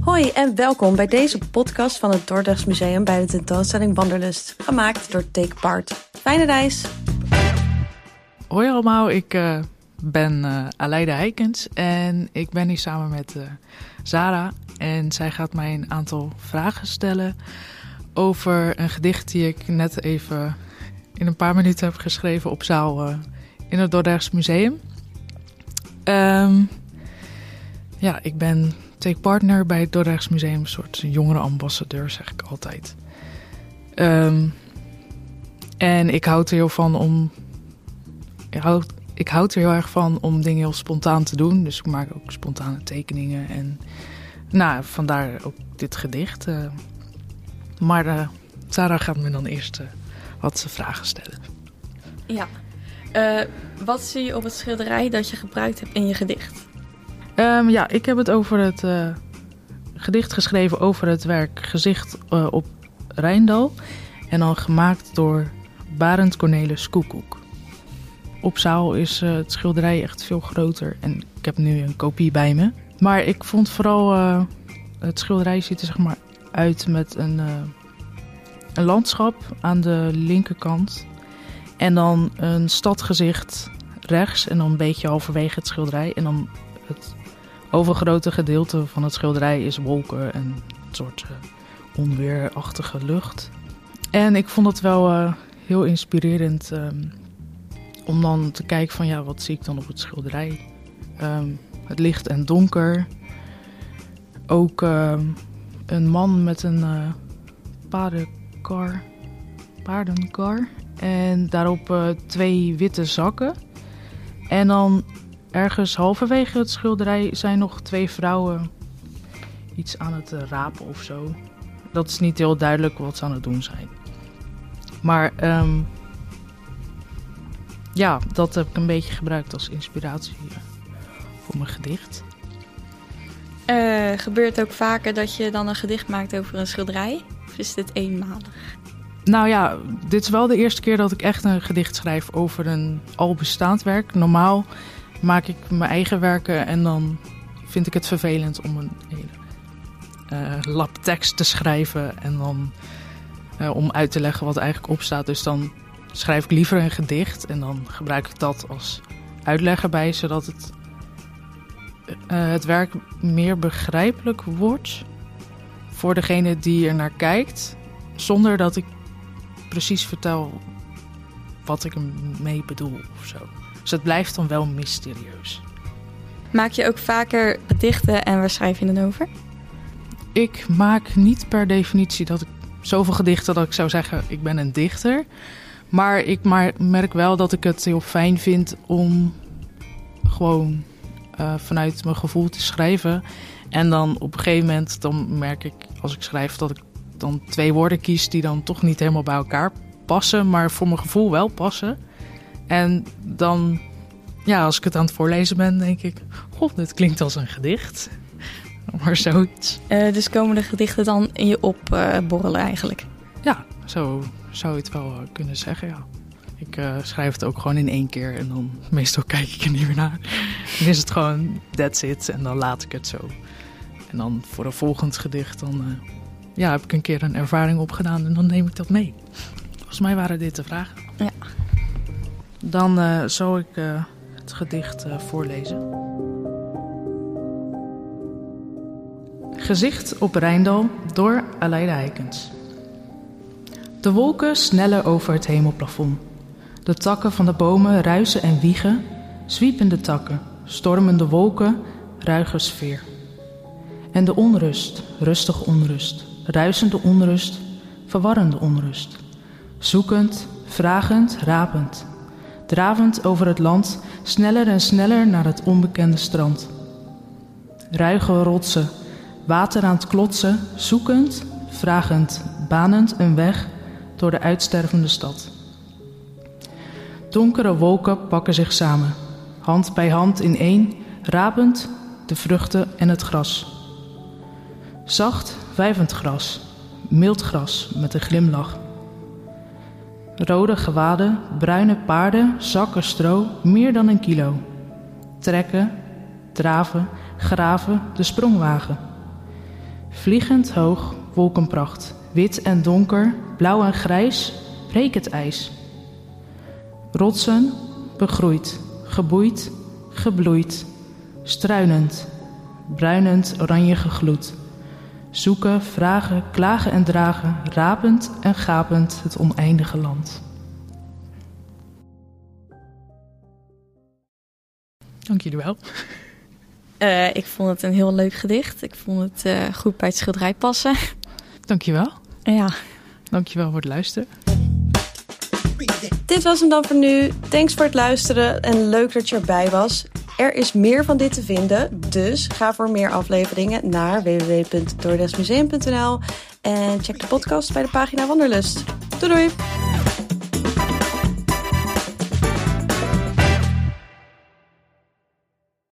Hoi en welkom bij deze podcast van het Dordrechts Museum bij de tentoonstelling Wanderlust, gemaakt door Take Part. Fijne reis! Hoi allemaal, ik uh, ben uh, Aleida Heikens en ik ben hier samen met uh, Zara. En zij gaat mij een aantal vragen stellen over een gedicht die ik net even in een paar minuten heb geschreven op zaal in het Dordrechts Museum. Um, ja, ik ben take partner bij het Dordrechts Museum, een soort jongerenambassadeur, zeg ik altijd. Um, en ik houd er heel van om. Ik houd, ik houd er heel erg van om dingen heel spontaan te doen. Dus ik maak ook spontane tekeningen. En nou, vandaar ook dit gedicht. Uh, maar uh, Sarah gaat me dan eerst uh, wat vragen stellen. Ja. wat zie je op het schilderij dat je gebruikt hebt in je gedicht? Um, ja, ik heb het over het gedicht geschreven over het werk Gezicht op Rijndal. En dan gemaakt door Barend Cornelis Koekoek. Op zaal is uh, het schilderij echt veel groter en ik heb nu een kopie bij me. Maar ik vond vooral het schilderij ziet er zeg maar uit met een, een landschap aan de linkerkant. En dan een stadgezicht rechts en dan een beetje halverwege het schilderij. En dan het overgrote gedeelte van het schilderij is wolken en een soort onweerachtige lucht. En ik vond het wel heel inspirerend um, om dan te kijken van ja, wat zie ik dan op het schilderij? Um, het licht en donker. Ook um, een man met een uh, paardenkar, paardenkar. En daarop twee witte zakken. En dan ergens halverwege het schilderij zijn nog twee vrouwen iets aan het rapen of zo. Dat is niet heel duidelijk wat ze aan het doen zijn. Maar um, ja, dat heb ik een beetje gebruikt als inspiratie uh, voor mijn gedicht. Uh, gebeurt het ook vaker dat je dan een gedicht maakt over een schilderij? Of is dit eenmalig? Nou ja, dit is wel de eerste keer dat ik echt een gedicht schrijf over een al bestaand werk. Normaal maak ik mijn eigen werken en dan vind ik het vervelend om een hele lab tekst te schrijven en dan uh, om uit te leggen wat eigenlijk op staat. Dus dan schrijf ik liever een gedicht en dan gebruik ik dat als uitleg erbij, zodat het, uh, het werk meer begrijpelijk wordt voor degene die er naar kijkt, zonder dat ik precies vertel wat ik ermee bedoel of zo. Dus het blijft dan wel mysterieus. Maak je ook vaker gedichten en waar schrijf je dan over? Ik maak niet per definitie dat ik zoveel gedichten dat ik zou zeggen, ik ben een dichter. Maar ik merk wel dat ik het heel fijn vind om gewoon uh, vanuit mijn gevoel te schrijven. En dan op een gegeven moment dan merk ik als ik schrijf dat ik dan twee woorden kies die dan toch niet helemaal bij elkaar passen, maar voor mijn gevoel wel passen. En dan, ja, als ik het aan het voorlezen ben, denk ik: God, dit klinkt als een gedicht. maar zoiets. Uh, dus komen de gedichten dan in je opborrelen uh, eigenlijk? Ja, zo zou je het wel uh, kunnen zeggen, ja. Ik uh, schrijf het ook gewoon in één keer en dan meestal kijk ik er niet meer naar. dan is het gewoon that's it en dan laat ik het zo. En dan voor een volgend gedicht dan ja, heb ik een keer een ervaring opgedaan en dan neem ik dat mee. Volgens mij waren dit de vragen. Dan zal ik het gedicht voorlezen. Gezicht op Rijndal door Aleida Heikens. De wolken snellen over het hemelplafond. De takken van de bomen ruisen en wiegen, zwiepende takken, stormende wolken, ruige sfeer. En de onrust, rustige onrust, ruisende onrust, verwarrende onrust. Zoekend, vragend, rapend. Dravend over het land, sneller en sneller naar het onbekende strand. Ruige rotsen, water aan het klotsen, zoekend, vragend, banend een weg door de uitstervende stad. Donkere wolken pakken zich samen, hand bij hand in één, rapend de vruchten en het gras. Zacht, wijvend gras, mild gras met een glimlach. Rode gewaden, bruine paarden, zakken stro, meer dan een kilo. Trekken, draven, graven, de sprongwagen. Vliegend hoog, wolkenpracht, wit en donker, blauw en grijs, breek het ijs. Rotsen, begroeid, geboeid, gebloeid, struinend, bruinend, oranje gegloed. Zoeken, vragen, klagen en dragen, rapend en gapend het oneindige land. Dank jullie wel. Uh, ik vond het een heel leuk gedicht. Ik vond het uh, goed bij het schilderij passen. Dank je wel. Ja. Dank je wel voor het luisteren. Dit was hem dan voor nu. Thanks voor het luisteren en leuk dat je erbij was. Er is meer van dit te vinden, dus ga voor meer afleveringen naar www.dordrechtsmuseum.nl en check de podcast bij de pagina Wanderlust. Doei doei!